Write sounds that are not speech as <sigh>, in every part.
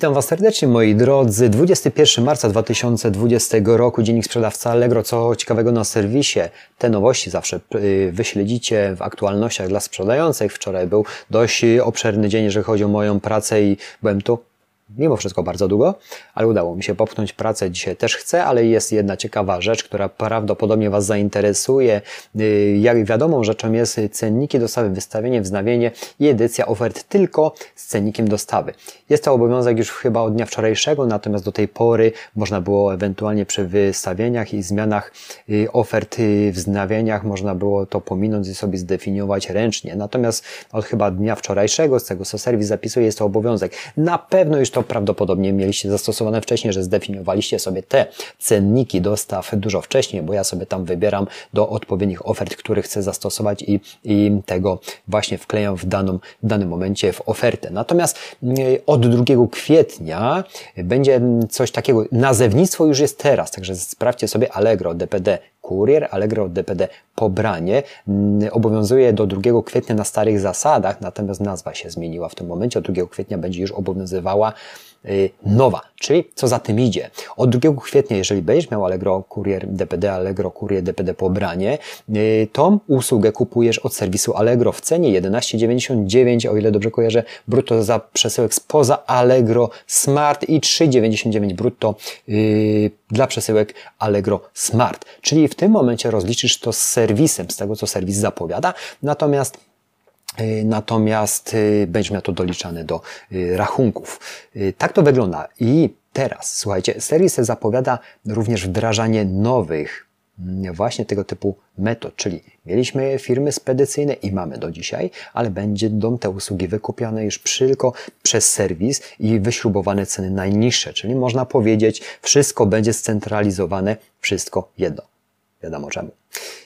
Witam Was serdecznie moi drodzy. 21 marca 2020 roku, dziennik sprzedawca Allegro. Co ciekawego na serwisie? Te nowości zawsze y, wyśledzicie w aktualnościach dla sprzedających. Wczoraj był dość obszerny dzień, jeżeli chodzi o moją pracę i byłem tu mimo wszystko bardzo długo, ale udało mi się popchnąć pracę. Dzisiaj też chcę, ale jest jedna ciekawa rzecz, która prawdopodobnie Was zainteresuje. Y, jak wiadomą rzeczą jest cenniki dostawy, wystawienie, wznawienie i edycja ofert tylko z cennikiem dostawy. Jest to obowiązek już chyba od dnia wczorajszego, natomiast do tej pory można było ewentualnie przy wystawieniach i zmianach y, ofert, y, wznawieniach, można było to pominąć i sobie zdefiniować ręcznie. Natomiast od chyba dnia wczorajszego, z tego co serwis zapisuje, jest to obowiązek. Na pewno już to prawdopodobnie mieliście zastosowane wcześniej, że zdefiniowaliście sobie te cenniki dostaw dużo wcześniej, bo ja sobie tam wybieram do odpowiednich ofert, które chcę zastosować i, i tego właśnie wklejam w, daną, w danym momencie w ofertę. Natomiast mm, od 2 kwietnia będzie coś takiego, nazewnictwo już jest teraz, także sprawdźcie sobie Allegro DPD Kurier, Allegro DPD pobranie mm, obowiązuje do 2 kwietnia na starych zasadach, natomiast nazwa się zmieniła w tym momencie. Od 2 kwietnia będzie już obowiązywała Y, nowa. Czyli co za tym idzie? Od 2 kwietnia, jeżeli będziesz miał Allegro Courier DPD, Allegro Courier DPD pobranie, y, tą usługę kupujesz od serwisu Allegro w cenie 11,99, o ile dobrze kojarzę, brutto za przesyłek spoza Allegro Smart i 3,99 brutto yy, dla przesyłek Allegro Smart. Czyli w tym momencie rozliczysz to z serwisem, z tego co serwis zapowiada, natomiast Y, natomiast y, będzie miał to doliczane do y, rachunków. Tak to wygląda. I teraz, słuchajcie, serwis zapowiada również wdrażanie nowych mm, właśnie tego typu metod, czyli mieliśmy firmy spedycyjne i mamy do dzisiaj, ale będą te usługi wykupione już tylko przez serwis i wyśrubowane ceny najniższe, czyli można powiedzieć, wszystko będzie scentralizowane, wszystko jedno. Wiadomo czemu.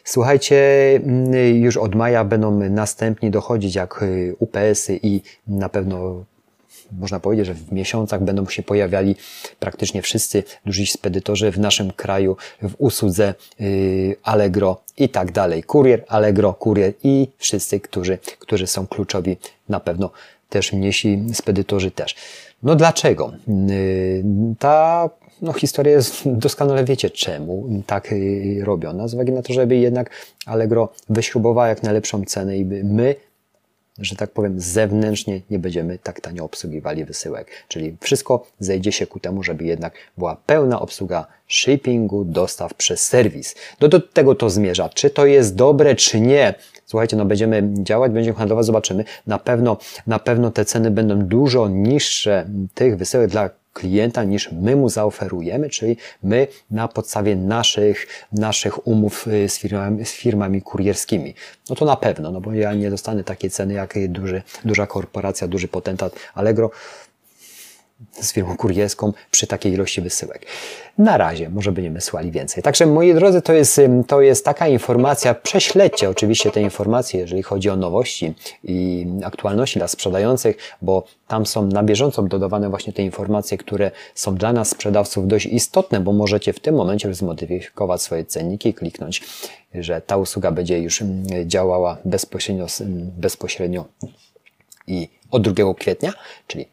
Słuchajcie, mm, już od maja będą następni dochodzić jak y, UPS-y i na pewno można powiedzieć, że w miesiącach będą się pojawiali praktycznie wszyscy duży spedytorzy w naszym kraju w usłudze y, Allegro i tak dalej. Kurier, Allegro, kurier i wszyscy, którzy, którzy są kluczowi na pewno też mniejsi spedytorzy też. No dlaczego? Y, ta no, historia jest <laughs> doskonale wiecie czemu tak y, robiona, z uwagi na to, żeby jednak Allegro wyśrubowała jak najlepszą cenę i my że tak powiem, zewnętrznie nie będziemy tak tanio obsługiwali wysyłek. Czyli wszystko zejdzie się ku temu, żeby jednak była pełna obsługa shippingu, dostaw przez serwis. Do, do tego to zmierza. Czy to jest dobre, czy nie? Słuchajcie, no będziemy działać, będziemy handlować, zobaczymy. Na pewno, na pewno te ceny będą dużo niższe tych wysyłek dla klienta niż my mu zaoferujemy, czyli my na podstawie naszych, naszych umów y, z firmami, z firmami kurierskimi. No to na pewno, no bo ja nie dostanę takiej ceny jak duży, duża korporacja, duży potentat Allegro z firmą kurierską przy takiej ilości wysyłek. Na razie, może będziemy słali więcej. Także moi drodzy, to jest, to jest taka informacja. Prześledźcie oczywiście te informacje, jeżeli chodzi o nowości i aktualności dla sprzedających, bo tam są na bieżąco dodawane właśnie te informacje, które są dla nas sprzedawców dość istotne, bo możecie w tym momencie zmodyfikować swoje cenniki kliknąć, że ta usługa będzie już działała bezpośrednio, bezpośrednio i od 2 kwietnia, czyli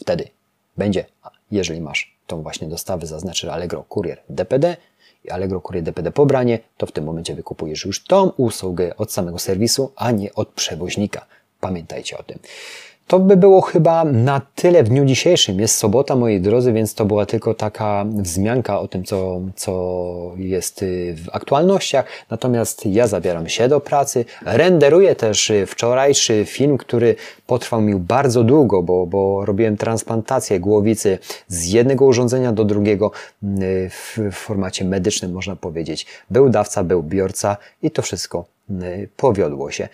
wtedy będzie, jeżeli masz tą właśnie dostawę, zaznaczy Allegro Kurier DPD i Allegro Kurier DPD pobranie, to w tym momencie wykupujesz już tą usługę od samego serwisu, a nie od przewoźnika. Pamiętajcie o tym. To by było chyba na tyle w dniu dzisiejszym. Jest sobota, moi drodzy, więc to była tylko taka wzmianka o tym, co, co jest y, w aktualnościach. Natomiast ja zabieram się do pracy. Renderuję też y, wczorajszy film, który potrwał mi bardzo długo, bo, bo robiłem transplantację głowicy z jednego urządzenia do drugiego y, w formacie medycznym, można powiedzieć. Był dawca, był biorca i to wszystko powiodło się.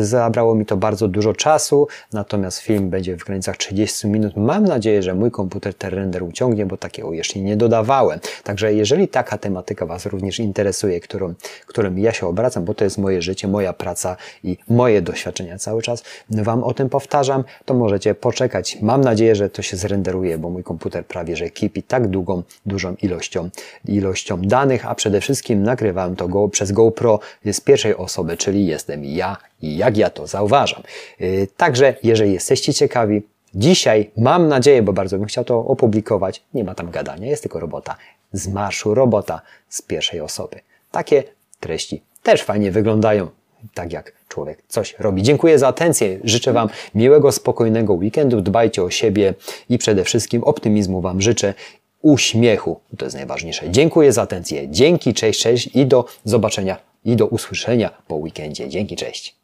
Zabrało mi to bardzo dużo czasu, natomiast film będzie w granicach 30 minut. Mam nadzieję, że mój komputer ten render uciągnie, bo takiego jeszcze nie dodawałem. Także jeżeli taka tematyka Was również interesuje, którą, którym ja się obracam, bo to jest moje życie, moja praca i moje doświadczenia cały czas Wam o tym powtarzam, to możecie poczekać. Mam nadzieję, że to się zrenderuje, bo mój komputer prawie że kipi tak długą, dużą ilością, ilością danych, a przede wszystkim nagrywałem to go, przez GoPro z pierwszej osoby, czyli jestem ja i jak ja to zauważam. Y, także jeżeli jesteście ciekawi, Dzisiaj mam nadzieję, bo bardzo bym chciał to opublikować, nie ma tam gadania, jest tylko robota. Z marszu robota z pierwszej osoby. Takie treści też fajnie wyglądają, tak jak człowiek coś robi. Dziękuję za atencję. Życzę Wam miłego, spokojnego weekendu. Dbajcie o siebie i przede wszystkim optymizmu Wam życzę. Uśmiechu, to jest najważniejsze. Dziękuję za atencję. Dzięki, cześć, cześć i do zobaczenia i do usłyszenia po weekendzie. Dzięki, cześć.